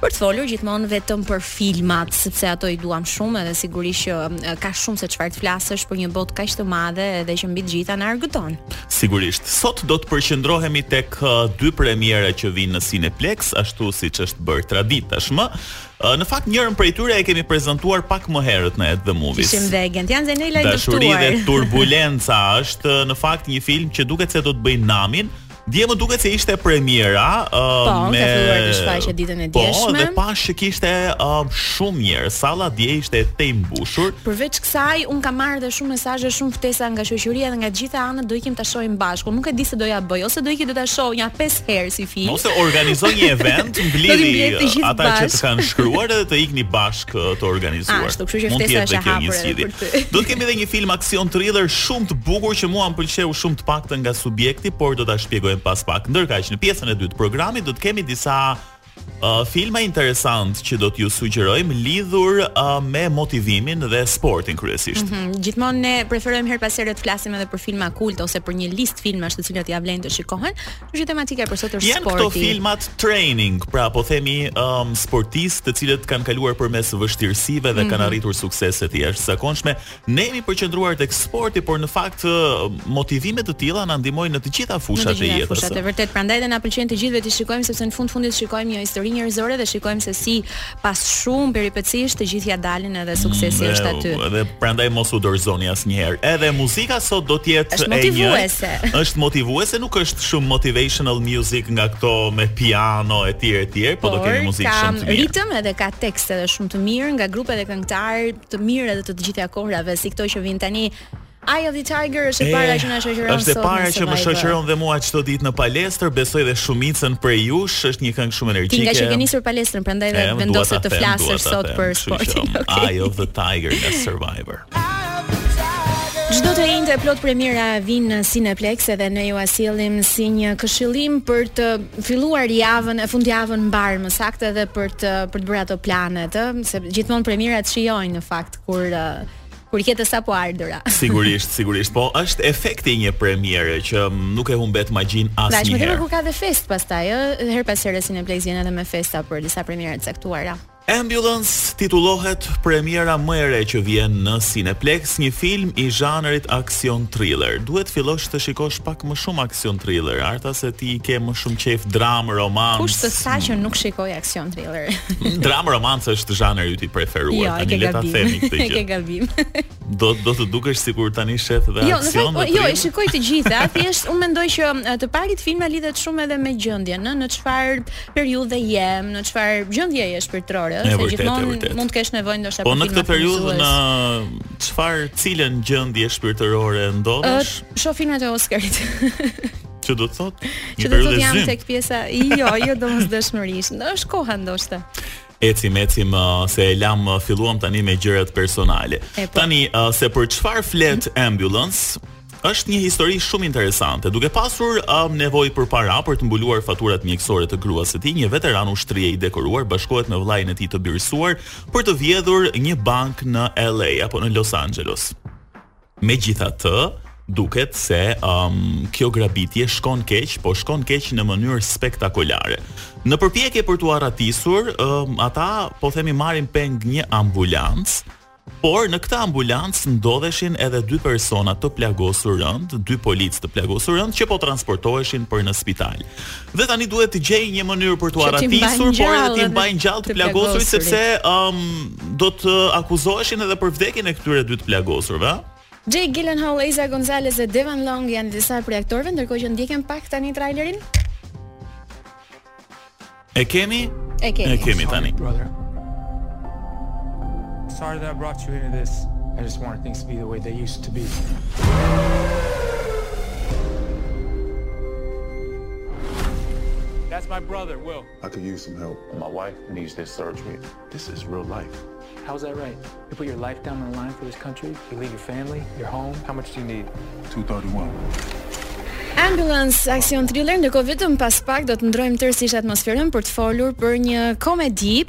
për të folur gjithmonë vetëm për filmat, sepse ata i duam shumë edhe sigurisht që ka shumë se çfarë të flasësh për një botë kaq të madhe edhe që mbi të gjitha na argëton. Sigurisht, sot do të përqendrohemi tek dy premiera që vijnë në Cineplex, ashtu siç është bërë traditë tashmë. Në fakt njërën prej tyre e kemi prezantuar pak më herët në At the Movies. Kishim dhe Gentjan Zenelaj të ftuar. Dashuri dhe turbulenca është në fakt një film që duket se do të bëjë namin, Dje më duket se ishte premiera uh, po, me ka filluar të shfaqet ditën e po, djeshme. Po, dhe pashë që kishte uh, shumë njerëz. Salla dje ishte tejmbushur. Përveç kësaj, un kam marrë edhe shumë mesazhe, shumë ftesa nga shoqëria dhe nga të gjitha anët do ikim ta shohim bashku. Nuk e di si do ja bëj ose do iki do ta shoh nja pesë herë si fi. Ose organizo një event, mblidhi ata që të kanë shkruar edhe të ikni bashkë të organizuar. Ashtu, kështu që ftesa është e hapur edhe për ty. Do të kemi edhe një film aksion thriller shumë të bukur që mua më pëlqeu shumë të paktën nga subjekti, por do ta shpjegojmë pas pak. Ndërkaq, në pjesën e dytë të programit do të kemi disa uh, filma interesant që do t'ju sugjerojmë lidhur uh, me motivimin dhe sportin kryesisht. Mm -hmm. Gjithmonë ne preferojmë herë pas here të flasim edhe për filma kult ose për një listë filmash të cilat ia vlen të shikohen. Kjo tematika për sot është sporti. Janë këto filmat training, pra po themi um, sportistë të cilët kanë kaluar përmes vështirësive dhe mm -hmm. kanë mhm. arritur suksese të jashtëzakonshme. Ne jemi përqendruar tek sporti, por në fakt motivime të tilla na ndihmojnë në të gjitha fushat e jetës. Në të gjitha fushat, e vërtetë, prandaj dhe na pëlqen të gjithëve t'i shikojmë sepse në fund fundit shikojmë një histori njerëzore dhe shikojmë se si Pas shumë peripecish të gjithë ja dalin edhe suksesi mm, është aty. Dhe prandaj mos u dorëzoni asnjëherë. Edhe muzika sot do të jetë motivuese. Është motivuese, nuk është shumë motivational music nga këto me piano etj etj, po do kemi muzikë shumë të mirë. Ka ritëm edhe ka tekst edhe shumë të mirë nga grupe dhe këngëtarë të mirë edhe të të gjitha kohërave, si këto që vijnë tani Eye of the Tiger është e para që na shoqëron sot. Është e para që më shoqëron dhe mua çdo ditë në palestër, besoj dhe shumicën prej jush, është një këngë shumë energjike. Ti nga që ke nisur palestrën, prandaj dhe vendose të flasësh sot për sportin. Eye of the Tiger nga Survivor. Çdo të enjte plot premiera vijnë në Cineplex edhe ne jua sjellim si një këshillim për të filluar javën e fundjavën mbarë më saktë edhe për të për të bërë ato planet, ë, se gjithmonë premierat shijojnë në fakt kur Kur janë të sapoardhura. Sigurisht, sigurisht. Po është efekti i një premiere që nuk e humbet magjinë Pra, është më tepër asnjëherë. kur ka dhe festë pastaj, ë, herë pas here Cineplex vjen edhe me festa për disa premiera të caktuara. Ambulance titullohet premiera më e re që vjen në Cineplex, një film i zhanrit aksion thriller. Duhet fillosh të shikosh pak më shumë aksion thriller, Arta se ti i ke më shumë qejf dramë, romans. Kush të tha që nuk shikoj aksion thriller? Dramë romancë është zhanri yt i preferuar. Jo, tani le ta themi këtë gjë. Ke gabim. Do do të dukesh sikur tani shef dhe jo, aksion. Jo, jo, i shikoj të gjitha, thjesht unë mendoj që të parit filma lidhet shumë edhe me gjendjen, në në çfarë periudhe je, në çfarë gjendje je shpirtërore, ëh se gjithmonë mund të kesh nevojë ndoshta po për filma. Po në këtë periudhë në çfarë cilën gjendje shpirtërore ndodhesh? Shoh filmat e Oscarit. Që do të thotë, që do të thotë jam tek pjesa jo, jo domosdoshmërisht. Në është koha ndoshta. Ecim, ecim uh, se e lamë uh, filluam tani me gjërat personale. Po. Tani uh, se për çfarë flet ambulance? Është një histori shumë interesante. Duke pasur um, nevojë për para për të mbuluar faturat mjekësore të gruas së tij, një veteran ushtrie i dekoruar bashkohet me vëllain e tij të birësuar për të vjedhur një bankë në LA apo në Los Angeles. Megjithatë, duket se um, kjo grabitje shkon keq, po shkon keq në mënyrë spektakulare. Në përpjekje për t'u arratisur, um, ata po themi marrin peng një ambulancë, por në këtë ambulancë ndodheshin edhe dy persona të plagosur rëndë, dy policë të plagosur rëndë që po transportoheshin për në spital. Dhe tani duhet të gjejë një mënyrë për t'u arratisur, por edhe t'i mbajnë gjallë të plagosurit sepse ëm um, do të akuzoheshin edhe për vdekjen e këtyre dy të plagosurve. Jake Gyllenhaal, Eiza Gonzalez dhe Devan Long janë disa prej aktorëve, ndërkohë që ndjekim pak tani trailerin. E kemi? E kemi. E kemi tani. Sorry that I brought you into this. I just wanted things to be the way they used to be. That's my brother, Will. I could use some help. My wife needs this surgery. This is real life. How's that right? You put your life down on the line for this country, you leave your family, your home. How much do you need? 231. Ambulance Action Thriller, ndërkohë vetëm pas pak do të ndërrojmë tërësisht atmosferën për të folur për një komedi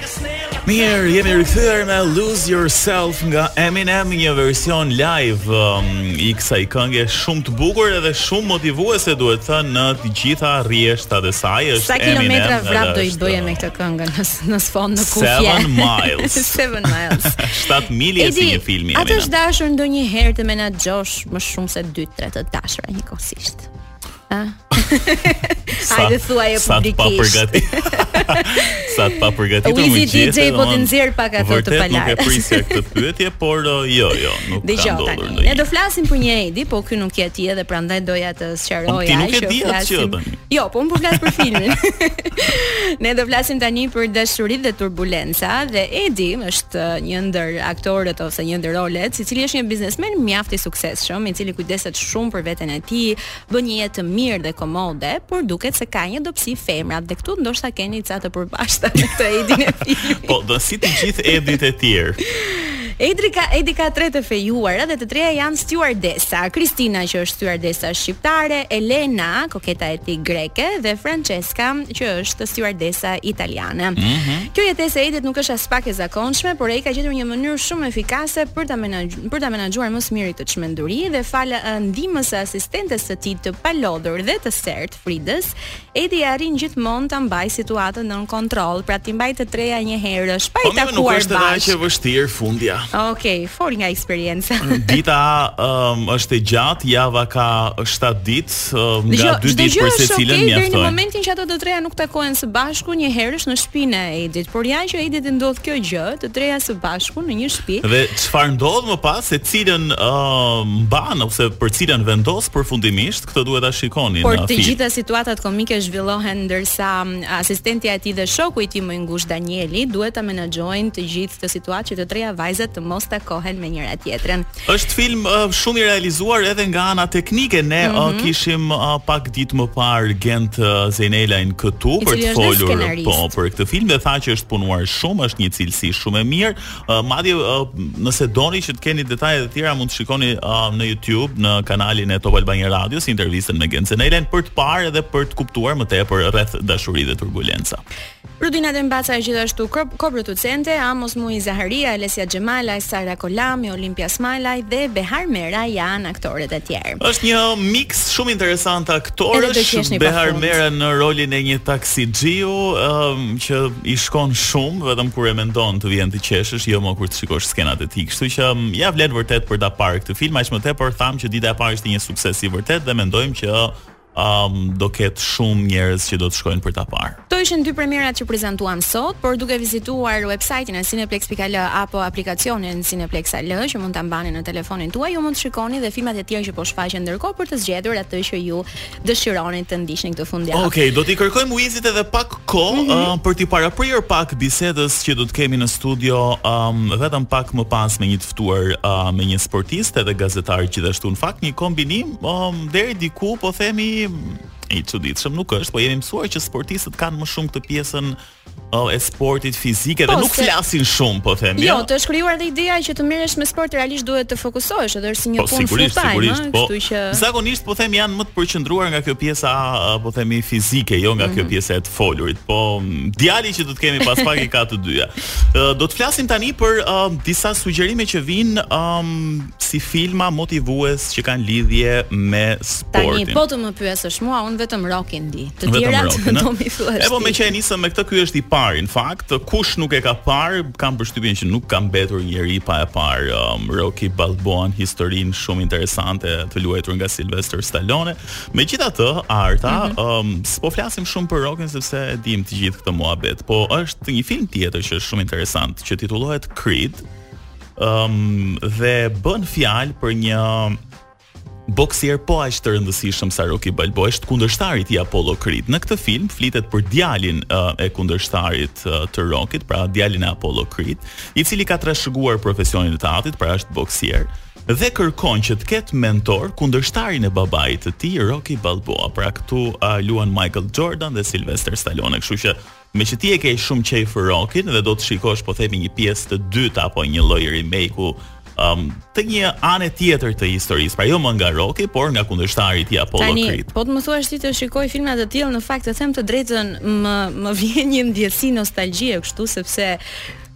Mirë, jemi rikthyer me Lose Yourself nga Eminem, një version live um, i kësaj kënge shumë të bukur edhe shumë motivuese duhet thënë në të gjitha rreshtat e saj. Ëh sa kilometra vrap do i bëje me këtë këngë në në sfond në kufje? 7 miles. 7 miles. 7 milje si në filmin e Eminem. A të është dashur ndonjëherë të menaxhosh më shumë se 2-3 të dashura njëkohësisht. A? Hajde thuaje publikisht. Sa të papërgatit. Sa të papërgatitur. Unë i di DJ po të nxjerr pak ato të palarat. Nuk e prisja këtë pyetje, por uh, jo, jo, nuk ka ndodhur ndonjë. Ne do flasim për një Edi, po ky nuk je ti edhe prandaj doja të sqaroja që flasim. Jo, po unë po flas për filmin. ne do flasim tani për dashuritë dhe turbulenca dhe Edi është uh, një ndër aktorët ose një ndër rolet, i cili është një biznesmen mjaft i suksesshëm, i cili kujdeset shumë për veten e tij, Bën një jetë të mirë dhe komode, por duket se ka një dobësi femrat dhe këtu ndoshta keni ca të përbashkëta me këtë Edin e filmit. Po, do si të gjithë Edit e tjerë. Edi ka Edi ka tre të fejuara dhe të treja janë stewardesa. Kristina që është stewardesa shqiptare, Elena, koketa e tij greke dhe Francesca që është stewardesa italiane. Mhm. Kjo jetesë e Edit nuk është aspak e zakonshme, por ai ka gjetur një mënyrë shumë efikase për ta për ta menaxhuar më së miri këtë çmenduri dhe falë ndihmës së asistentes së tij të palodhur dhe të sertë Fridës, Edi arrin gjithmonë ta mbajë situatën nën kontroll, pra t'i mbajë të treja një herë, pa i takuar bashkë. Po nuk është edhe aq e vështirë fundja. Okej, okay, fol nga eksperienca. Dita um, është e gjatë, java ka 7 ditë, um, nga 2 ditë për secilën okay, mjaftojnë. Në momentin që ato të treja nuk takohen së bashku, njëherësh në shpinë e Edit, por ja që Edit i ndodh kjo gjë, të treja së bashku në një shtëpi. Dhe çfarë ndodh më pas, se cilën ë uh, mban ose për cilën vendos përfundimisht, këtë duhet ta shikoni Por në Por të gjitha situatat komike zhvillohen ndërsa asistentja e tij dhe shoku i tij më i ngushtë Danieli duhet ta menaxhojnë të gjithë këtë situatë që të treja vajzat të mos takohen me njëra-tjetrën. Është film uh, shumë i realizuar edhe nga ana teknike. Ne mm -hmm. uh, kishim uh, pak ditë më parë Gent uh, Zenelajn këtu për të folur po për këtë film dhe tha që është punuar shumë, është një cilësi shumë e mirë. Uh, madje uh, nëse doni që të keni detaje të tjera mund të shikoni uh, në YouTube në kanalin e Top Albania Radios intervistën me Gent Zenelajn për të parë edhe për të kuptuar më tepër rreth Dashuri dhe turbulenca. Rudina Dembacaj gjithashtu koproducente, Amos Muji Zaharia, Alesia Xhemalaj, Sara Kolami, Olimpia Smajlaj dhe Behar Mera janë aktorët e tjerë. Është një mix shumë interesant aktorësh, Behar Mera në rolin e një taksixhiu, um, që i shkon shumë, vetëm kur e mendon të vjen të qeshësh, jo më kur të shikosh skenat e tij. Kështu që um, ia vlen vërtet për ta parë këtë film, aq më tepër thamë që dita e parë ishte një sukses i vërtetë dhe mendojmë që ëm do ketë shumë njerëz që do të shkojnë për ta parë. Këto ishin dy premierat që prezantuam sot, por duke vizituar websajtin e cineplexx.al apo aplikacionin Cineplexx AL që mund ta mbani në telefonin tuaj, ju mund të shikoni dhe filmat e tjerë që po shfaqen ndërkohë për të zgjedhur atë që ju dëshironi të ndiqni këtë fundjavë. Okej, okay, do t'i kërkojmë Luizit edhe pak kohë mm -hmm. uh, për t'i paraprirë pak bisedës që do të kemi në studio um, vetëm pak më pas me një ftuar uh, me një sportist edhe gazetar gjithashtu. Në fakt një kombinim um, deri diku po themi i çuditshëm nuk është, po jemi mësuar që sportistët kanë më shumë këtë pjesën Oh, e sportit fizike dhe po, nuk se... flasin shumë, po them. Jo, jo, të është krijuar edhe ideja që të merresh me sport realisht duhet të fokusohesh, edhe është si një po, punë full time, sigurisht, po, kështu që zakonisht po them janë më të përqendruar nga kjo pjesa, po themi fizike, jo nga mm -hmm. kjo mhm. pjesa e të folurit. Po djali që do të kemi pas pak i ka të dyja. Do të flasim tani për uh, disa sugjerime që vijnë um, si filma motivues që kanë lidhje me sportin. Tani po të më pyesësh mua, un vetëm Rockin di. Të tjerat do m'i thuash. Epo meqë e nisëm me këtë ky është i parë. Në fakt, kush nuk e ka parë, kam përshtypjen që nuk ka mbetur njeri pa e parë um, Rocky Balboan, historinë shumë interesante të luajtur nga Sylvester Stallone. Megjithatë, Arta, mm -hmm. um, s'po flasim shumë për Rokin sepse e dim të gjithë këtë muhabet, po është një film tjetër që është shumë interesant, që titullohet Creed, um, dhe bën fjalë për një boksier po aq të rëndësishëm sa Rocky Balboa është kundërshtari i tij Apollo Creed. Në këtë film flitet për djalin uh, e kundërshtarit uh, të Rockit, pra djalin e Apollo Creed, i cili ka trashëguar profesionin e të atit, pra është boksier dhe kërkon që të ketë mentor kundërshtarin e babait të tij, Rocky Balboa. Pra këtu uh, luan Michael Jordan dhe Sylvester Stallone, kështu që meqë ti e ke shumë qejf Rockin dhe do të shikosh po themi një pjesë të dytë apo një lloj remake-u um, të një ane tjetër të historisë, pra jo më nga Rocky, por nga kundërshtari i tij Apollo Creed. Tani, po të më thuash ti të shikoj filma të tillë, në fakt të them të drejtën, më më vjen një ndjesi nostalgjie kështu sepse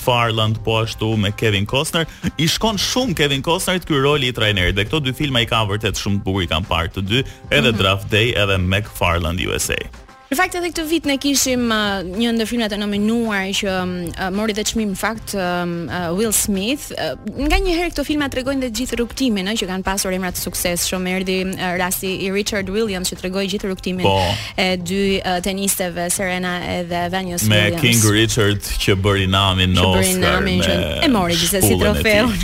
Farland po ashtu me Kevin Costner. I shkon shumë Kevin Costnerit ky roli i trajnerit dhe këto dy filma i ka vërtet shumë të bukur, i kam parë të dy, edhe mm -hmm. Draft Day edhe McFarland USA. Në fakt edhe këtë vit ne kishim uh, një ndër filmat e nominuar që um, uh, mori dhe çmim në fakt um, uh, Will Smith. Uh, nganjëherë këto filma tregojnë dhe gjithë rrugëtimin, ëh, që kanë pasur emra të suksesshëm. Erdhi uh, rasti i Richard Williams që tregoi gjithë rrugëtimin. Po. e dy uh, tenisteve Serena edhe Venus Williams. Me King Richard që bëri namin në Oscar. Që bëri namin që e mori gjithsesi trofeun.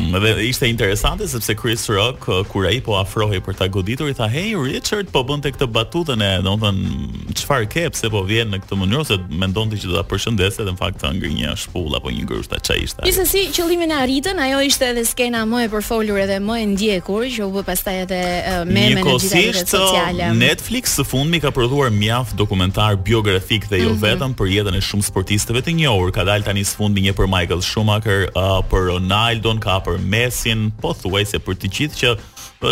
Mm, dhe ishte interesante sepse Chris Rock uh, kur ai po afrohej për ta goditur i tha, "Hey Richard, po bënte këtë batutën e, domethënë, çfarë ke pse po vjen në këtë mënyrë ose mendonte që do ta përshëndesë dhe në fakt hëngri një shpullë apo një grusht a ça ishte. Gjithsesi qëllimin e arritën, ajo ishte edhe skena më e përfolur edhe më e ndjekur që u bë pastaj edhe meme në gjithë rrjetet sociale. Netflix së fundmi ka prodhuar mjaft dokumentarë biografikë dhe jo mm -hmm. vetëm për jetën e shumë sportistëve të njohur. Ka dalë tani së fundmi një për Michael Schumacher, uh, për Ronaldon, ka për Messin, pothuajse për të gjithë që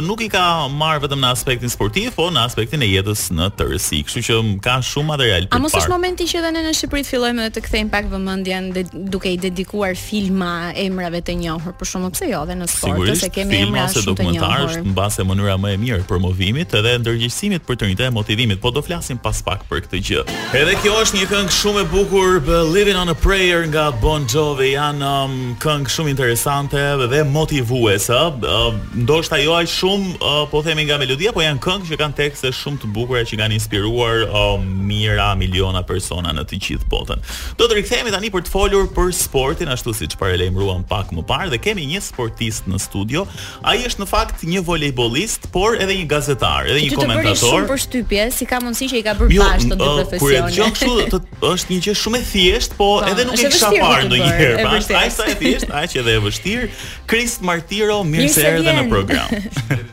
nuk i ka marrë vetëm në aspektin sportiv, por në aspektin e jetës në tërësi. Kështu që ka shumë material për të parë. A mos është momenti që edhe ne në Shqipëri të fillojmë edhe të kthejmë pak vëmendjen duke i dedikuar filma emrave të njohur, për shembull pse jo edhe në sport, se kemi emra shumë të njohur. Sigurisht, filma ose dokumentarë është mbase mënyra më e mirë promovimit edhe ndërgjegjësimit për të rinjtë dhe motivimit, po do flasim pas pak për këtë gjë. Edhe kjo është një këngë shumë e bukur, Living on a Prayer nga Bon Jovi, janë um, këngë shumë interesante dhe motivuese, uh, ndoshta jo aq shumë uh, po themi nga melodia, po janë këngë që kanë tekste shumë të bukura që kanë inspiruar uh, mijëra, miliona persona në të gjithë botën. Do të rikthehemi tani për të folur për sportin ashtu siç paralajmëruam pak më parë dhe kemi një sportist në studio, Ai është në fakt një volejbollist, por edhe një gazetar, edhe një komentator. Ty të bëri shumë përshtypje, si ka mundësi që i ka bërë jo, bashkë të dy profesionet. Kur e dëgjon kështu, është një gjë shumë e thjeshtë, po, po edhe nuk e kisha parë ndonjëherë. Pra, është aq sa e thjeshtë, aq edhe e vështirë. Krist Martiro, mirë se erdhe në program.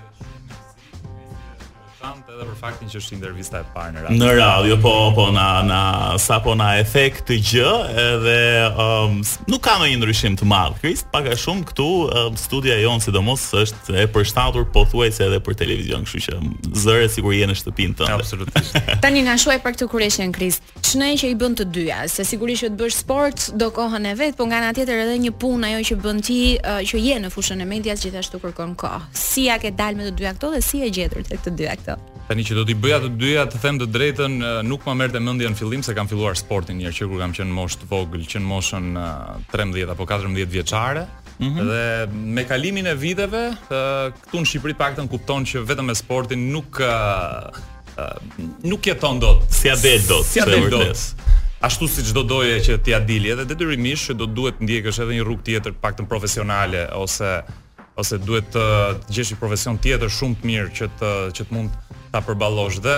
Edhe për faktin që është intervista e parë në radio. Në radio, po, po, na, na, sapo na e the këtë gjë, edhe um, nuk ka ndonjë ndryshim të madh, Krist, pak a shumë këtu, um, studia jonë, sidomos, është e përshtatur pothuajse edhe për televizion, kështu që zëre sikur je në shtëpinë tënde. Absolutisht. Tani, na shuaj pak këtë kureshtjen, Krist. Ç'ne që i bën të dyja, se sigurisht që të bësh sport do kohën e vet, po nga ana tjetër edhe një punë ajo që bën ti që je në fushën e medias gjithashtu kërkon kohë. Si ia ke dalë me të dyja këto dhe si je gjetur tek të dyja këto? Tani që do t'i bëja të dyja, të them të drejtën, nuk ma merrte mendja në fillim se kam filluar sportin njëherë që kur kam qenë në moshë të vogël, që në moshën 13 apo 14 vjeçare. Mm -hmm. Dhe me kalimin e viteve, Këtu në Shqipëri të paktën kupton që vetëm me sportin nuk nuk jeton dot. S'ia del dot. S'ia del dot. Ashtu siç do doje që t'ia dili, edhe detyrimisht që do duhet të ndjekësh edhe një rrugë tjetër, paktën profesionale ose ose duhet të gjesh një profesion tjetër shumë të mirë që të që të mund ta përballosh dhe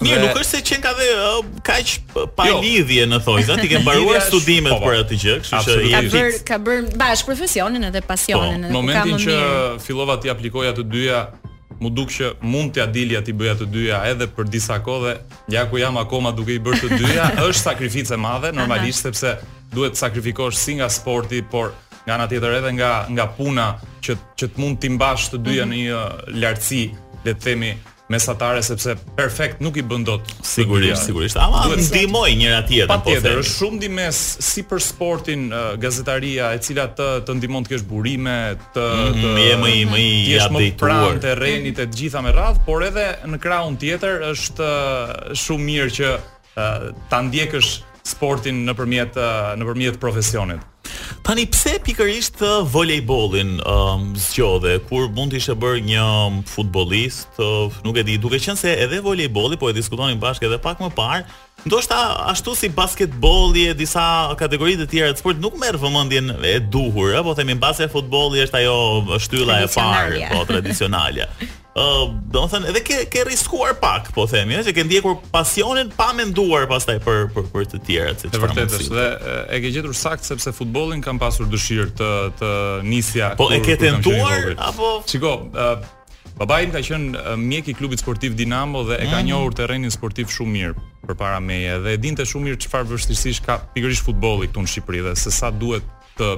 Mirë, nuk është se qenka dhe kaq pa jo. lidhje në thonjëza, ti ke mbaruar studimet po, po. për atë gjë, kështu që i ke bërë ke bërë bashkë profesionin edhe pasionin po, edhe ka më mirë. Në momentin që fillova t'i aplikoja të dyja, m'u duk që mund t'ia dilja t'i bëja të dyja edhe për disa kohë dhe ja ku jam akoma duke i bërë të dyja, është sakrificë e madhe normalisht sepse duhet të sakrifikosh si nga sporti, por nga ana tjetër edhe nga nga puna që që të mund t'i mbash të dyja mm -hmm. në një lartësi, le të themi, mesatare sepse perfekt nuk i bën dot sigurisht sigurisht ama ndihmojnë njëra tjetrën po patjetër është shumë ndihmëse si për sportin uh, gazetaria e cila të të ndihmon të kesh burime të mhm, të jesh më i më pranë terrenit e të gjitha me radhë por edhe në krahun tjetër është shumë mirë që ta ndjekësh sportin nëpërmjet nëpërmjet profesionit. Tani pse pikërisht uh, volejbollin um, zgjodhe kur mund të ishe bërë një um, futbollist, uh, nuk e di, duke qenë se edhe volejbolli po e diskutonim bashkë edhe pak më parë, ndoshta ashtu si basketbolli e disa kategori të tjera të sportit nuk merr vëmendjen e duhur, po themi mbase futbolli është ajo shtylla e parë, po tradicionale. ë uh, domethënë edhe ke ke rriskuar pak, po themi, ëh, që ke ndjekur pasionin pa menduar pastaj për për për të tjerët, se çfarë. Vërtet është dhe e ke gjetur saktë sepse futbollin kam pasur dëshirë të të nisja. Po kur, e ke tentuar apo? Çiko, babai im ka qenë mjek i klubit sportiv Dinamo dhe e ka mm. njohur terrenin sportiv shumë mirë përpara meje dhe e dinte shumë mirë çfarë vështirësish ka pikërisht futbolli këtu në Shqipëri dhe se sa duhet të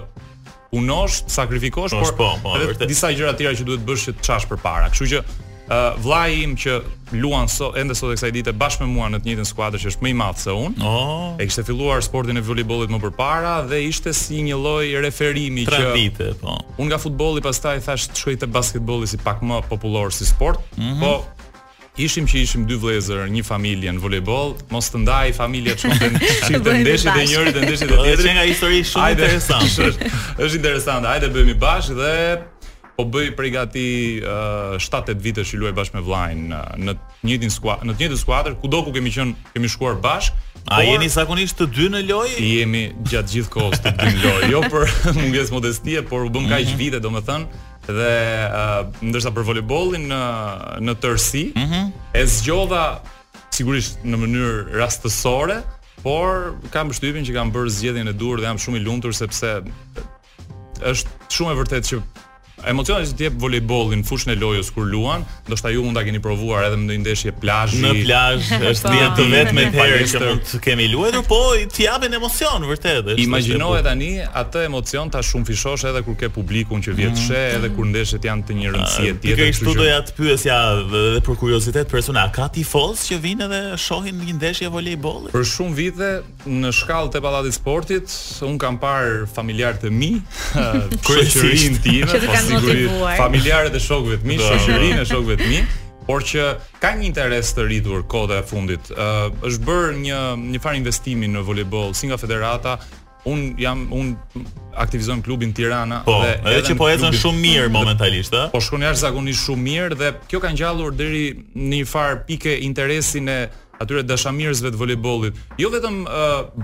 punosh, të sakrifikosh, por po, po, edhe vërtet. disa gjëra tjera që duhet të bësh që të çash përpara. Kështu që ë uh, vllai im që luan so, ende sot e kësaj dite bashkë me mua në të njëjtën skuadër që është më i madh se unë. Oh. E kishte filluar sportin e volejbollit më përpara dhe ishte si një lloj referimi Tre vite, po. Unë nga futbolli pastaj thash të shkoj te basketbolli si pak më popullor si sport, mm -hmm. po Ishim që ishim dy vëllezër, një familje në volejboll, mos të ndahej familja ç'onte të shifte Bëhemi ndeshjet e bashkë. njërit e ndeshjet e tjetrit. Është një histori shumë Hajde, interesante. Është, është interesante. Hajde bëhemi bashkë dhe po bëj prej gati uh, 7-8 vitesh që luaj bashkë me vllain ë, në të njëjtin skuadër, në të njëjtën skuadër, kudo ku kemi qenë, kemi shkuar bashkë. A po jeni zakonisht të dy në lojë? jemi gjatë gjithë kohës të dy në lojë, jo për mungesë modestie, por u bënë kaq vite, domethënë, dhe uh, ndërsa për volejbollin në në tërësi mm -hmm. e zgjodha sigurisht në mënyrë rastësore, por kam përshtypjen që kam bërë zgjedhjen e duhur dhe jam shumë i lumtur sepse është shumë e vërtetë që emocionet që të jep volejbolli në fushën e lojës kur luan, Ndoshta ju mund ta keni provuar edhe në ndonjë ndeshje plazhi. Në plazh është një të vetme herë që mund të kemi luajtur, po të japin emocion vërtet. Imagjinoje tani atë emocion ta shumëfishosh edhe kur ke publikun që vjen të sheh, mhm. edhe kur ndeshjet janë të një rëndësie tjetër. Pikërisht këtu doja të pyesja edhe për kuriozitet personal, ka tifozë që vijnë edhe shohin një ndeshje volejbolli? Për shumë vite Në shkallët e Pallatit të Sportit, unë kam parë familjarë të mi, shoqërinë time, që të kanë motivuar, familjarët e shokëve të mi, shoqërinë e shokëve të mi, por që ka një interes të rritur kohët e fundit. Ë uh, është bërë një një farë investimi në volejboll si nga federata, unë jam unë aktivizohem në klubin Tirana po, dhe edhe, edhe që po ecën shumë mirë momentalisht, ë. Po shkon jashtëzakonisht shumë mirë dhe kjo ka ngjallur deri në një farë pike interesin e atyre dashamirësve të volejbollit, jo vetëm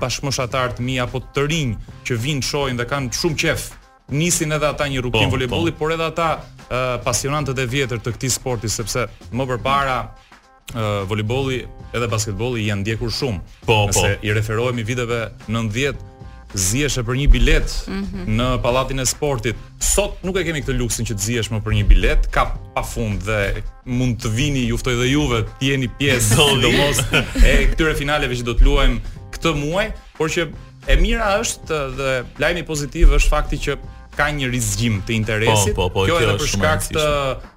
bashkëmoshatarë të mi apo të rinj që vijnë, shohin dhe kanë shumë qejf, nisin edhe ata një rrugëtim po, volejbolli, po. por edhe ata pasionantët e vjetër të këtij sporti sepse më përpara volejbolli edhe basketbolli janë ndjekur shumë. Po, po. Nëse i referohemi viteve 90, ziheshe për një biletë mm -hmm. në pallatin e sportit. Sot nuk e kemi këtë luksin që të zihesh më për një biletë, ka pafund dhe mund të vini, ju ftoj dhe juve të jeni pjesë sidomos e këtyre finaleve që do të luajmë këtë muaj, por që e mira është dhe lajmi pozitiv është fakti që ka një rizgjim të interesit. Po, po, po, kjo, kjo edhe për shkak të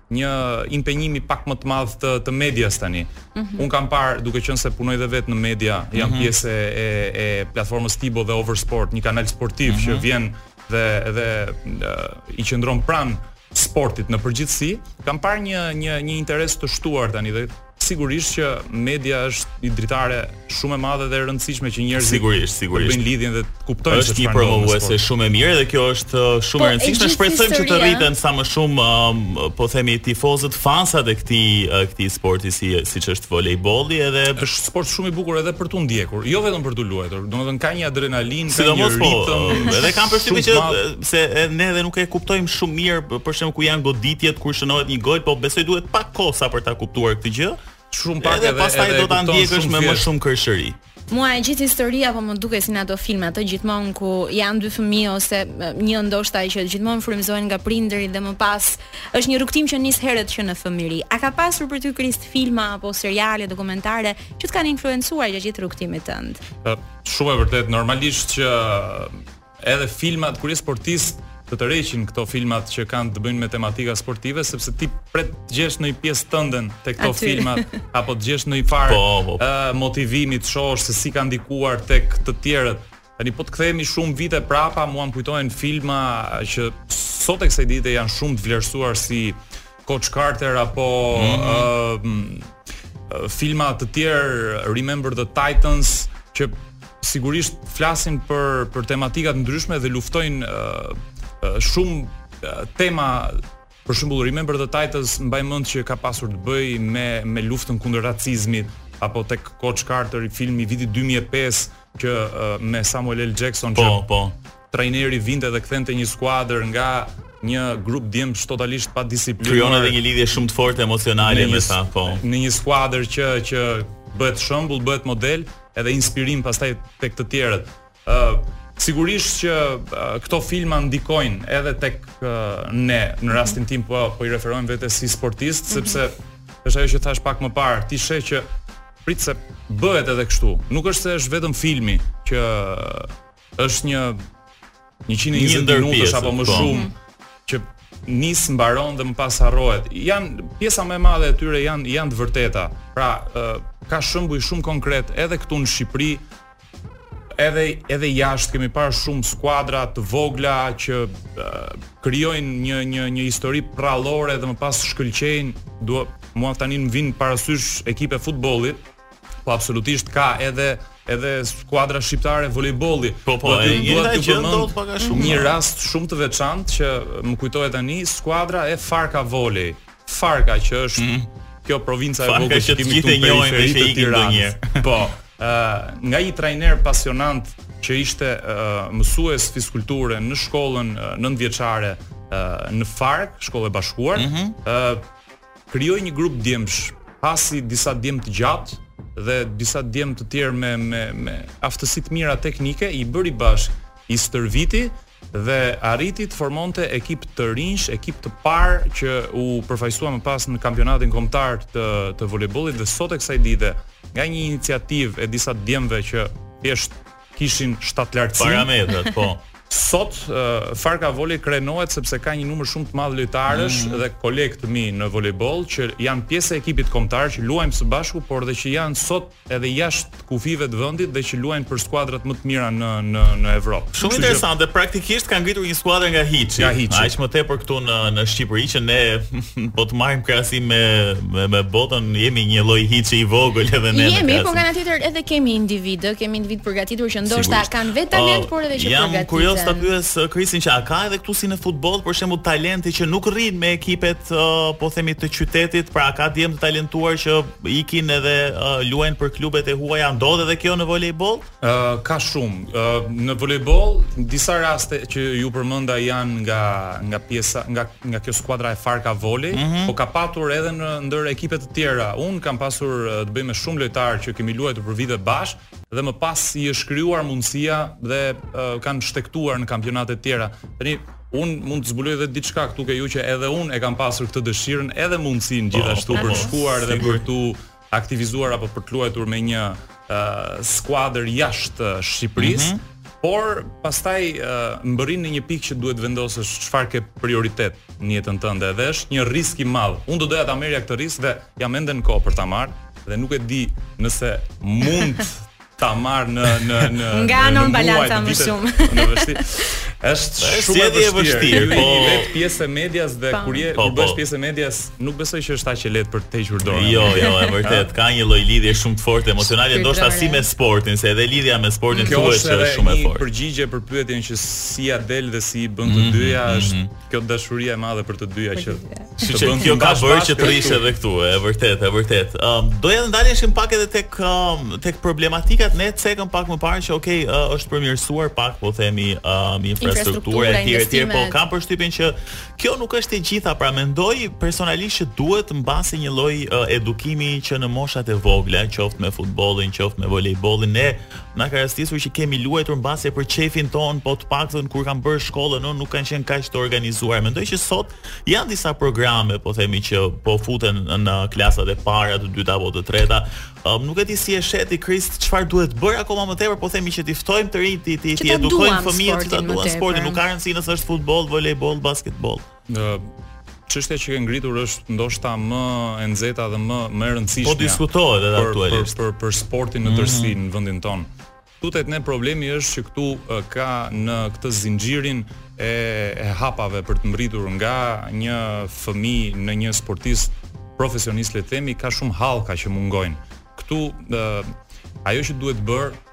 një impenjimi pak më të madh të të medias tani. Mm -hmm. Unë kam parë, duke qenë se punoj dhe vetë në media, jam mm -hmm. pjesë e e platformës Tibo dhe Oversport, një kanal sportiv mm -hmm. që mhm. vjen dhe dhe uh, i qëndron pranë sportit në përgjithësi, kam parë një një një interes të shtuar tani dhe Sigurisht që media është një dritare shumë e madhe dhe e rëndësishme që njerëzit sigurisht, sigurisht. bëjnë lidhjen dhe të kuptojnë se çfarë është promovuese shumë e mirë dhe kjo është uh, shumë po, e rëndësishme. Shpresojmë që të rriten sa më shumë um, po themi tifozët, fansat e këtij uh, këtij sporti si siç është volejbolli edhe është sport shumë i bukur edhe për tu ndjekur, jo vetëm për tu luajtur. Domethënë ka një adrenalinë, ka një po, ritëm, uh, edhe kam përshtypjen që se edhe ne edhe nuk e kuptojmë shumë mirë për shembull ku janë goditjet kur shënohet një gol, po besoj duhet pak kohë sa për ta kuptuar këtë gjë. Shumë pak edhe, edhe pastaj edhe do ta ndjekësh me më shumë kërshëri. Mua e gjithë historia po më duket si në ato filma të gjithmonë ku janë dy fëmijë ose një ndoshta që gjithmonë frymëzohen nga prindërit dhe më pas është një rrugëtim që nis herët që në fëmijëri. A ka pasur për ty Krist filma apo seriale dokumentare që të kanë influencuar gjatë gjithë rrugëtimit tënd? Shumë e vërtetë, normalisht që Edhe filmat kur je sportist të tërheqin këto filmat që kanë të bëjnë me tematika sportive sepse ti pret të gjesh ndonjë pjesë tënden te këto Aty. filmat apo të gjesh ndonjë farë po, po. Uh, motivimi të shohësh se si ka ndikuar tek të tjerët. Tani po të kthehemi shumë vite prapa, mua më kujtohen filma që sot e kësaj dite janë shumë të vlerësuar si Coach Carter apo mm -hmm. uh, filma të tjerë Remember the Titans që sigurisht flasin për për tematika të ndryshme dhe luftojnë uh, uh, shumë uh, tema për shembull Remember the Titans mbaj mend që ka pasur të bëjë me me luftën kundër racizmit apo tek Coach Carter i filmi vitit 2005 që uh, me Samuel L Jackson po, që po po trajneri vinte dhe kthente një skuadër nga një grup djemsh totalisht pa disiplinë. Krijon edhe një lidhje shumë të fortë emocionale me ta, po. Në një skuadër që që bëhet shembull, bëhet model, edhe inspirim pastaj tek të tjerët. ë uh, Sigurisht që uh, këto filma ndikojnë edhe tek uh, ne, në rastin tim po po i referohem vetes si sportist, mhm. sepse është ajo që thashë pak më parë, ti sheh që prit se bëhet edhe kështu. Nuk është se është vetëm filmi që është një 120 minutësh apo më po. shumë që nis mbaron dhe më pas harrohet. Janë pjesa më e madhe e tyre janë janë të vërteta. Pra, uh, ka shembuj shumë konkret edhe këtu në Shqipëri edhe edhe jashtë kemi parë shumë skuadra të vogla që uh, krijojnë një një një histori prallore dhe më pas shkëlqejnë. Dua mua tani më vijnë parasysh ekipe futbollit Po absolutisht ka edhe edhe skuadra shqiptare volejbolli. Po po, e njëjta gjë ndodh pak a shumë. Një rast shumë të veçantë që më kujtohet tani skuadra e Farka Volej. Farka që është mm -hmm. kjo provinca e vogël që kemi këtu në periferi të Tiranës. Po, ë uh, nga një trajner pasionant që ishte uh, mësues fiskulture në shkollën uh, nëntëvjeçare uh, në Farkë, shkollë e bashkuar, mm -hmm. uh, krijoi një grup djemsh, pasi disa djem të gjatë dhe disa djem të tjerë me me me aftësi të mira teknike i bëri bashkë, i stërviti dhe arriti të formonte ekip të rinjsh, ekip të parë që u përfaqësua më pas në kampionatin kombëtar të të volejbollit dhe sot e kësaj dite nga një iniciativë e disa djemve që thjesht kishin shtatlartësi. Parametrat, po. Sot uh, Farka Volej krenohet sepse ka një numër shumë të madh lojtarësh mm -hmm. dhe kolegë të mi në volejboll që janë pjesë e ekipit kombëtar që luajmë së bashku, por dhe që janë sot edhe jashtë kufijve të vendit dhe që luajnë për skuadrat më të mira në në në Evropë. Shumë interesante, që... praktikisht kanë ngritur një skuadër nga hiçi. Nga hiçi. Aq më tepër këtu në në Shqipëri që ne Po të marrim krahasim me me, me botën, jemi një lloj hiçi i vogël edhe ne. Jemi, po nga ana tjetër edhe kemi individë, kemi individë përgatitur që ndoshta kanë vetë talent, oh, por edhe që përgatiten. Jam kurioz ta pyes uh, Krisin që a ka edhe këtu si në futboll, për shembull talenti që nuk rrin me ekipet, uh, po themi të qytetit, pra ka djem të talentuar që ikin edhe uh, luajnë për klubet e huaja, ndodh edhe kjo në volejboll? Uh, ka shumë. Uh, në volejboll disa raste që ju përmenda janë nga nga pjesa nga nga kjo skuadra e Farka Volej, mm -hmm. po ka patur edhe në ndër ekipe të tjera. Un kam pasur të bëj me shumë lojtarë që kemi luajtur për vite bashkë dhe më pas i është krijuar mundësia dhe uh, kanë shtegtuar në kampionate të tjera. Tani un mund të zbuloj edhe diçka këtu ke ju që edhe un e kam pasur këtë dëshirën edhe mundësinë po, gjithashtu për të shkuar dhe për t'u aktivizuar apo për të luajtur me një skuadër jashtë Shqipërisë, mm -hmm. por pastaj mbërrin në një pikë që duhet vendosësh çfarë ke prioritet në jetën tënde dhe është një risk i madh. Unë do doja ta merrja këtë risk dhe jam ende në kohë për ta marrë dhe nuk e di nëse mund ta marr në në në nga në balanca më shumë. E vështirë. Është shumë e vështirë, po je pjesë e medias dhe pa. kur je po, kur bëhesh po. pjesë e medias, nuk besoj që është aq e lehtë për të hequr dorë. Jo, jo, e vërtetë, ka një lloj lidhje shumë të fortë emocionale, ndoshta si me sportin, se edhe lidhja me sportin kjo është edhe shumë e fortë. Kjo është një përgjigje për pyetjen që si ia del dhe si i bën të mhm, dyja, mhm, është mhm. kjo dashuria e madhe për të dyja që Kështu që kjo ka bërë që të rrish edhe këtu, e vërtet, e vërtet. Um, do të ndaleshim pak edhe tek, um, tek problematikat, ne cekëm pak më parë që okay, uh, është përmirësuar pak, po themi, um, infrastruktura e tjera, tjera, po kam përshtypjen që kjo nuk është e gjitha, pra mendoj personalisht që duhet mbase një lloj uh, edukimi që në moshat e vogla, qoftë me futbollin, qoftë me volejbollin, ne na ka rastisur që kemi luajtur mbase për qejfin tonë, po të paktën kur kam bërë shkollën, nuk kanë qenë kaq të organizuar. Mendoj që sot Janë disa programe, po themi që po futen në klasat e para, të dyta apo të treta. Um, nuk e di si e sheh ti Krist, çfarë duhet bërë akoma më tepër, po themi që t'i ftojmë të rinjtë, t'i t'i, t'i edukojmë fëmijët që ta duan sportin, nuk ka rëndësi nëse është futboll, volejboll, basketboll. Ë çështja që ke ngritur është ndoshta më e nxehta dhe më më e rëndësishme. Po diskutohet edhe aktualisht për, për për sportin në tërësi mm -hmm. në vendin tonë. Këtu tek ne problemi është që këtu ka në këtë zinxhirin e, e hapave për të mbërritur nga një fëmijë në një sportist profesionist le të themi ka shumë hallka që mungojnë. Këtu e, ajo që duhet bërë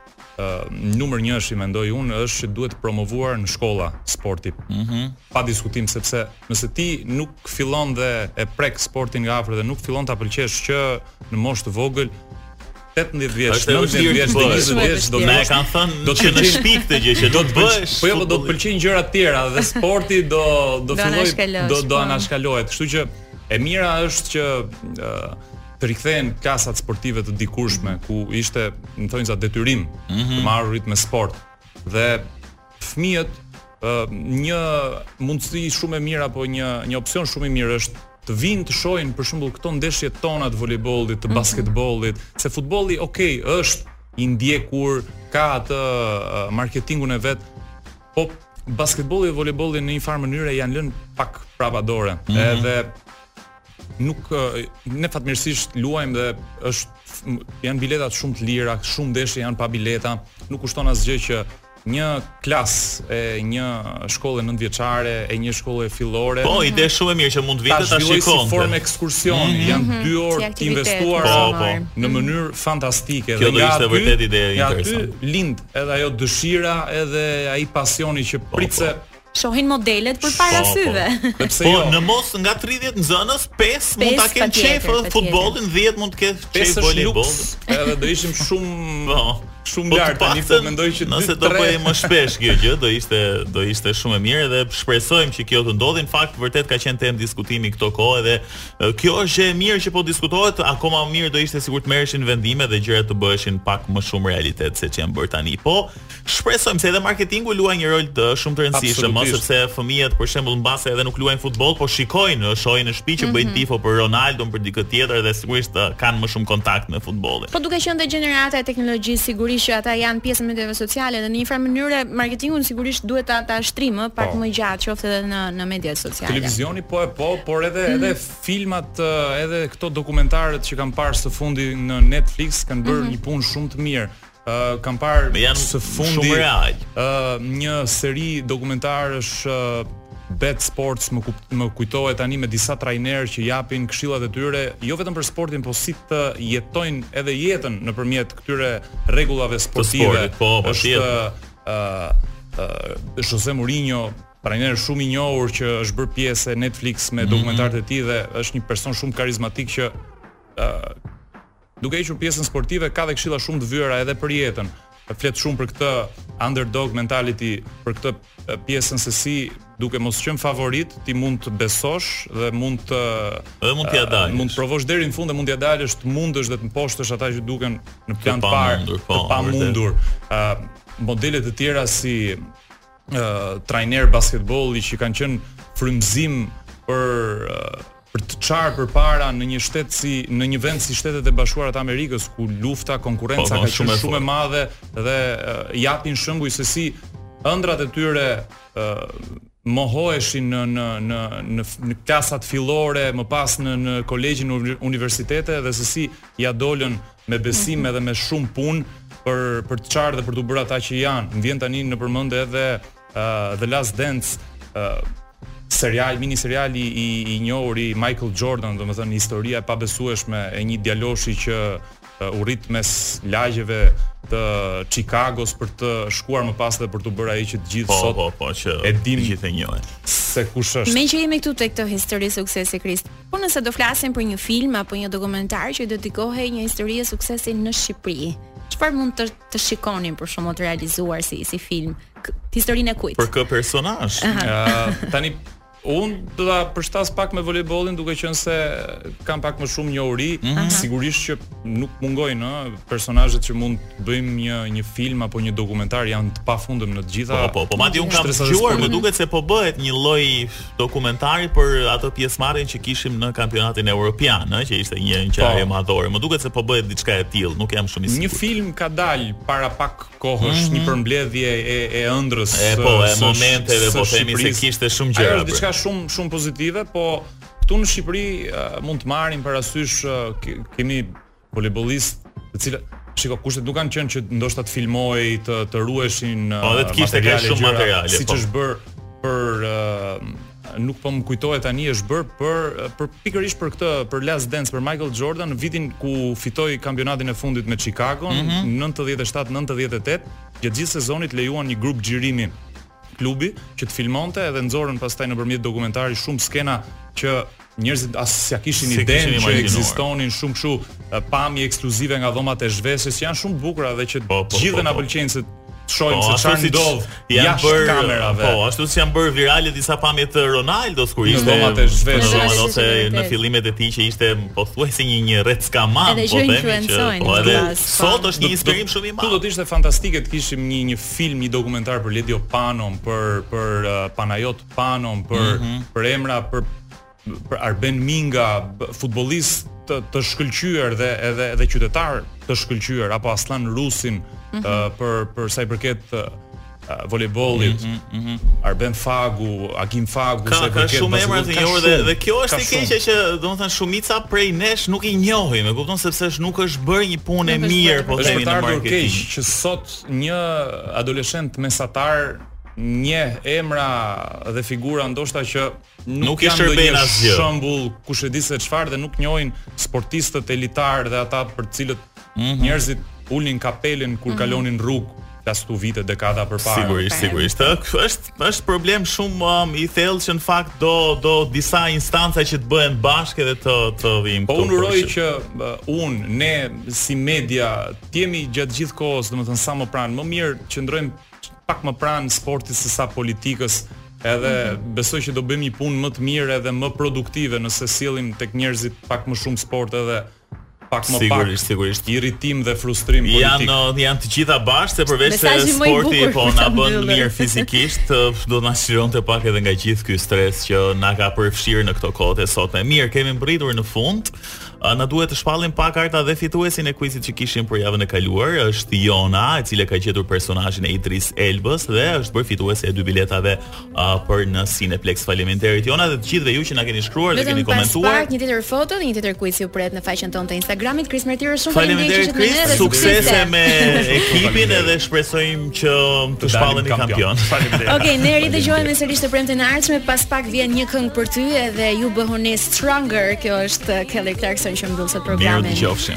numër 1 është, mendoj unë është që duhet promovuar në shkolla sporti. Mhm. Mm pa diskutim sepse nëse ti nuk fillon dhe e prek sportin nga afër dhe nuk fillon ta pëlqesh që në moshë të vogël, 18 vjeç, 19 vjeç, 20 vjeç do të bësh. Kan thënë do të në shtëpi këtë gjë që do të bësh. Po jo, do të pëlqejnë gjëra të tjera dhe sporti do do filloj do do po. anashkalohet. Kështu që e mira është që të rikthehen klasat sportive të dikurshme ku ishte, në thonjëza detyrim, mm -hmm. të marrurit me sport. Dhe fëmijët një mundësi shumë e mirë apo një një opsion shumë i mirë është të vijnë të shohin për shembull këto ndeshje tona të volejbollit, të mhm. basketbollit, se futbolli okay është i ndjekur, ka atë marketingun e vet, po basketbolli dhe volejbolli në një farë mënyre janë lënë pak prapa dore. Mm -hmm. Edhe nuk ne fatmirësisht luajmë dhe është janë biletat shumë të lira, shumë ndeshje janë pa bileta, nuk kushton asgjë që një klasë e një shkolle nëntëvjeçare e një shkolle fillore. Po, ide shumë e mirë që mund të vinte ta shikojë. Si formë ekskursioni, mm -hmm. janë mhm. dy orë të investuara po, po. në mënyrë fantastike Kjo dhe nga aty. Vërtet ide interesante. Aty lind edhe ajo dëshira, edhe ai pasioni që po, pritse po, po Shohin modelet përpara po, po. syve. Po, po jo? në mos nga 30 nxënës, 5 mund ta kenë qejf futbollin, 10 mund ta kenë qejf volejbollin. Edhe do ishim shumë po. Shumë po, lart tani po mendoj që nëse do bëhej më shpesh kjo gjë, do ishte do ishte shumë e mirë dhe shpresojmë që kjo të ndodhi. Në fakt vërtet ka qenë temë diskutimi këto kohë dhe kjo është gjë e mirë që po diskutohet, akoma më mirë do ishte sikur të merreshin vendime dhe gjërat të bëheshin pak më shumë realitet se ç'janë bërë tani. Po, Shpresojmë se edhe marketingu luaj një rol të shumë të rëndësishëm, sepse fëmijët për shembull mbase edhe nuk luajnë futboll, po shikojnë, shohin në shtëpi që mm -hmm. bëjnë mhm. tifo për Ronaldo, për dikë tjetër dhe sigurisht uh, kanë më shumë kontakt me futbollin. Po duke qenë dhe gjenerata e teknologjisë, sigurisht që ata janë pjesë e mediave sociale dhe në një farë mënyre marketingun sigurisht duhet ta ta shtrimë uh, pak po. më gjatë, qoftë edhe në në mediat sociale. Televizioni po e po, por edhe mm -hmm. edhe filmat, uh, edhe këto dokumentarët që kam parë së fundi në Netflix kanë bërë mm -hmm. një punë shumë të mirë Ë kam parë Me janë së fundi shumë real. ë një seri dokumentarësh ë, Bet Sports më kup, më kujtohet tani me disa trajnerë që japin këshillat e tyre jo vetëm për sportin, po si të jetojnë edhe jetën nëpërmjet këtyre rregullave sportive. sportit, po, po, është tjetër. ë ë Jose Mourinho trajner shumë i njohur që është bërë pjesë e Netflix me dokumentarët e tij dhe është një person shumë karizmatik që Duke hequr pjesën sportive ka dhe këshilla shumë të vyera edhe për jetën. Flet shumë për këtë underdog mentality, për këtë pjesën se si duke mos qenë favorit, ti mund të besosh dhe mund të dhe mund t'ia dalësh. Mund të provosh deri në fund dhe mund t'ia dalësh, të mundësh dhe të mposhtësh ata që duken në plan të parë, të pamundur. Ë po, modele të tjera si trajner basketbolli që kanë qenë frymëzim për për të çarë përpara në një shtet si në një vend si Shtetet e Bashkuara të Amerikës ku lufta, konkurrenca po, po, ka qenë shumë e madhe dhe uh, japin shembuj se si ëndrrat e tyre uh, mohoheshin në në në në në klasat fillore, më pas në në kolegje, universitete dhe se si ia dolën uh, me besim edhe me shumë punë për për të çarë dhe për t'u bërë ata që janë. Më vjen tani ndër mend edhe uh, The Last Dance, uh, serial, mini serial i i, i njohur i Michael Jordan, domethënë historia e pabesueshme e një djaloshi që uh, u rrit mes lagjeve të Chicagos për të shkuar më pas dhe për t'u bërë ai që të gjithë po, sot po, po, që e dinë të gjithë e njohin se kush është. Meqë jemi këtu tek të histori suksesi Krist. Po nëse do flasim për një film apo një dokumentar që i dedikohej një historie suksesi në Shqipëri, çfarë mund të të shikonim për ta realizuar si si film? Historinë e kujt? Për kë personazh? Uh, tani Un do ta përshtas pak me volejbollin duke qenë se kam pak më shumë njohuri, mm -hmm. sigurisht që nuk mungojnë, ëh, personazhet që mund të bëjmë një një film apo një dokumentar janë të pafundëm në të gjitha. Po, po, po, madje un kam dëgjuar, më duket se po bëhet një lloj dokumentari për atë pjesëmarrjen që kishim në kampionatin evropian, ëh, që ishte një ngjarje po. madhore. Më duket se po bëhet diçka e tillë, nuk jam shumë i sigurt. Një film ka dal para pak kohësh, mm -hmm. një përmbledhje e e ëndrrës e po, e momenteve, po themi se kishte shumë gjëra. Është diçka shumë shumë pozitive, po këtu në Shqipëri uh, mund të marrim parasysh uh, kemi volejbollist, të cilët Shiko, kushtet nuk kanë qenë që ndoshta të filmohej, të të ruheshin po, dhe të kishte kaq shumë materiale, siç po. është bër për uh, nuk po më kujtohet tani është bër për për pikërisht për këtë për Last Dance për Michael Jordan vitin ku fitoi kampionatin e fundit me Chicago mm -hmm. 97-98 gjatë gjithë sezonit lejuan një grup xhirimi klubi që të filmonte edhe nxorën pastaj nëpërmjet dokumentari shumë skena që njerëzit as s'ja kishin idenë që ekzistonin shumë kështu pamje ekskluzive nga dhomat e zhveshjes që janë shumë të bukura dhe që të po, po, po, gjithëve na pëlqen se shohim po, se çfarë siç ndodh jashtë bërë, kamerave. Po, ashtu si janë bërë virale disa pamje të Ronaldo kur ishte në dhomat e zhveshjes ose në fillimet e tij që ishte pothuajse një një rrecka man, po them që po edhe sot është një inspirim shumë i madh. Do të ishte fantastike të kishim një një film, një dokumentar për Ledio Panon, për për uh, Panajot Panon për mm -hmm. për emra për për Arben Minga, futbollist të, të shkëlqyer dhe edhe edhe qytetar të shkëlqyer apo Asllan Rusin mm -hmm. uh, për për sa i përket uh, volejbollit, mm -hmm, mm -hmm. Arben Fagu, Agim Fagu, ka, se ka shumë emra të njohur dhe dhe kjo është e keqja që domethënë shumica prej nesh nuk i njohim, e kupton sepse është nuk është bërë një punë e mirë po themi në marketing. Është keq që sot një adoleshent mesatar njeh emra dhe figura ndoshta që nuk, nuk janë ndonjë asgjë. shembull kush e di se çfarë dhe nuk njohin sportistët elitar dhe ata për të cilët mm -hmm. njerëzit ulnin kapelen kur mm -hmm. kalonin rrugës ashtu vite dekada përpara. Sigurisht, okay. sigurisht. Okay. Është është problem shumë um, i thellë që në fakt do do disa instanca që të bëhen bashkë dhe të të vijmë këtu. Po unë uroj që uh, un ne si media të jemi gjatë gjithë kohës, domethënë sa më pranë, më mirë qëndrojmë pak më pranë sportit se sa politikës, edhe mm -hmm. besoj që do bëjmë një punë më të mirë edhe më produktive nëse sjellim tek njerëzit pak më shumë sport edhe pak më pak sigurisht sigurisht irritim dhe frustrim politik. Janë uh, janë të gjitha bashkë se përveç se sporti po na bën mirë fizikisht, uh, do të na çlironte pak edhe nga gjithë ky stres që na ka përfshirë në këto kohë të sotme. Mirë, kemi mbërritur në fund. Na duhet të shpallim pak Arta dhe fituesin e kuizit që kishim për javën e kaluar është Jona, e cila ka gjetur personazhin e Idris Elbës dhe është bërë fituese e dy biletave uh, për në Cineplexx. Faleminderit Jona dhe të gjithëve ju që na keni shkruar dhe keni komentuar. Vetëm pas një tjetër foto dhe një tjetër kuiz ju pret në faqen tonë të Instagramit. Kris Mertira shumë faleminderit që ishe me ne. Suksese me ekipin edhe shpresojmë që të shpallemi kampion. Faleminderit. Okej, okay, ne ridëgjohemi sërish të premten e ardhshme, pas pak vjen një këngë për ty edhe ju bëhuni stronger. Kjo është Kelly Clarkson që mbyll sot programin. Mirudëgjofshim.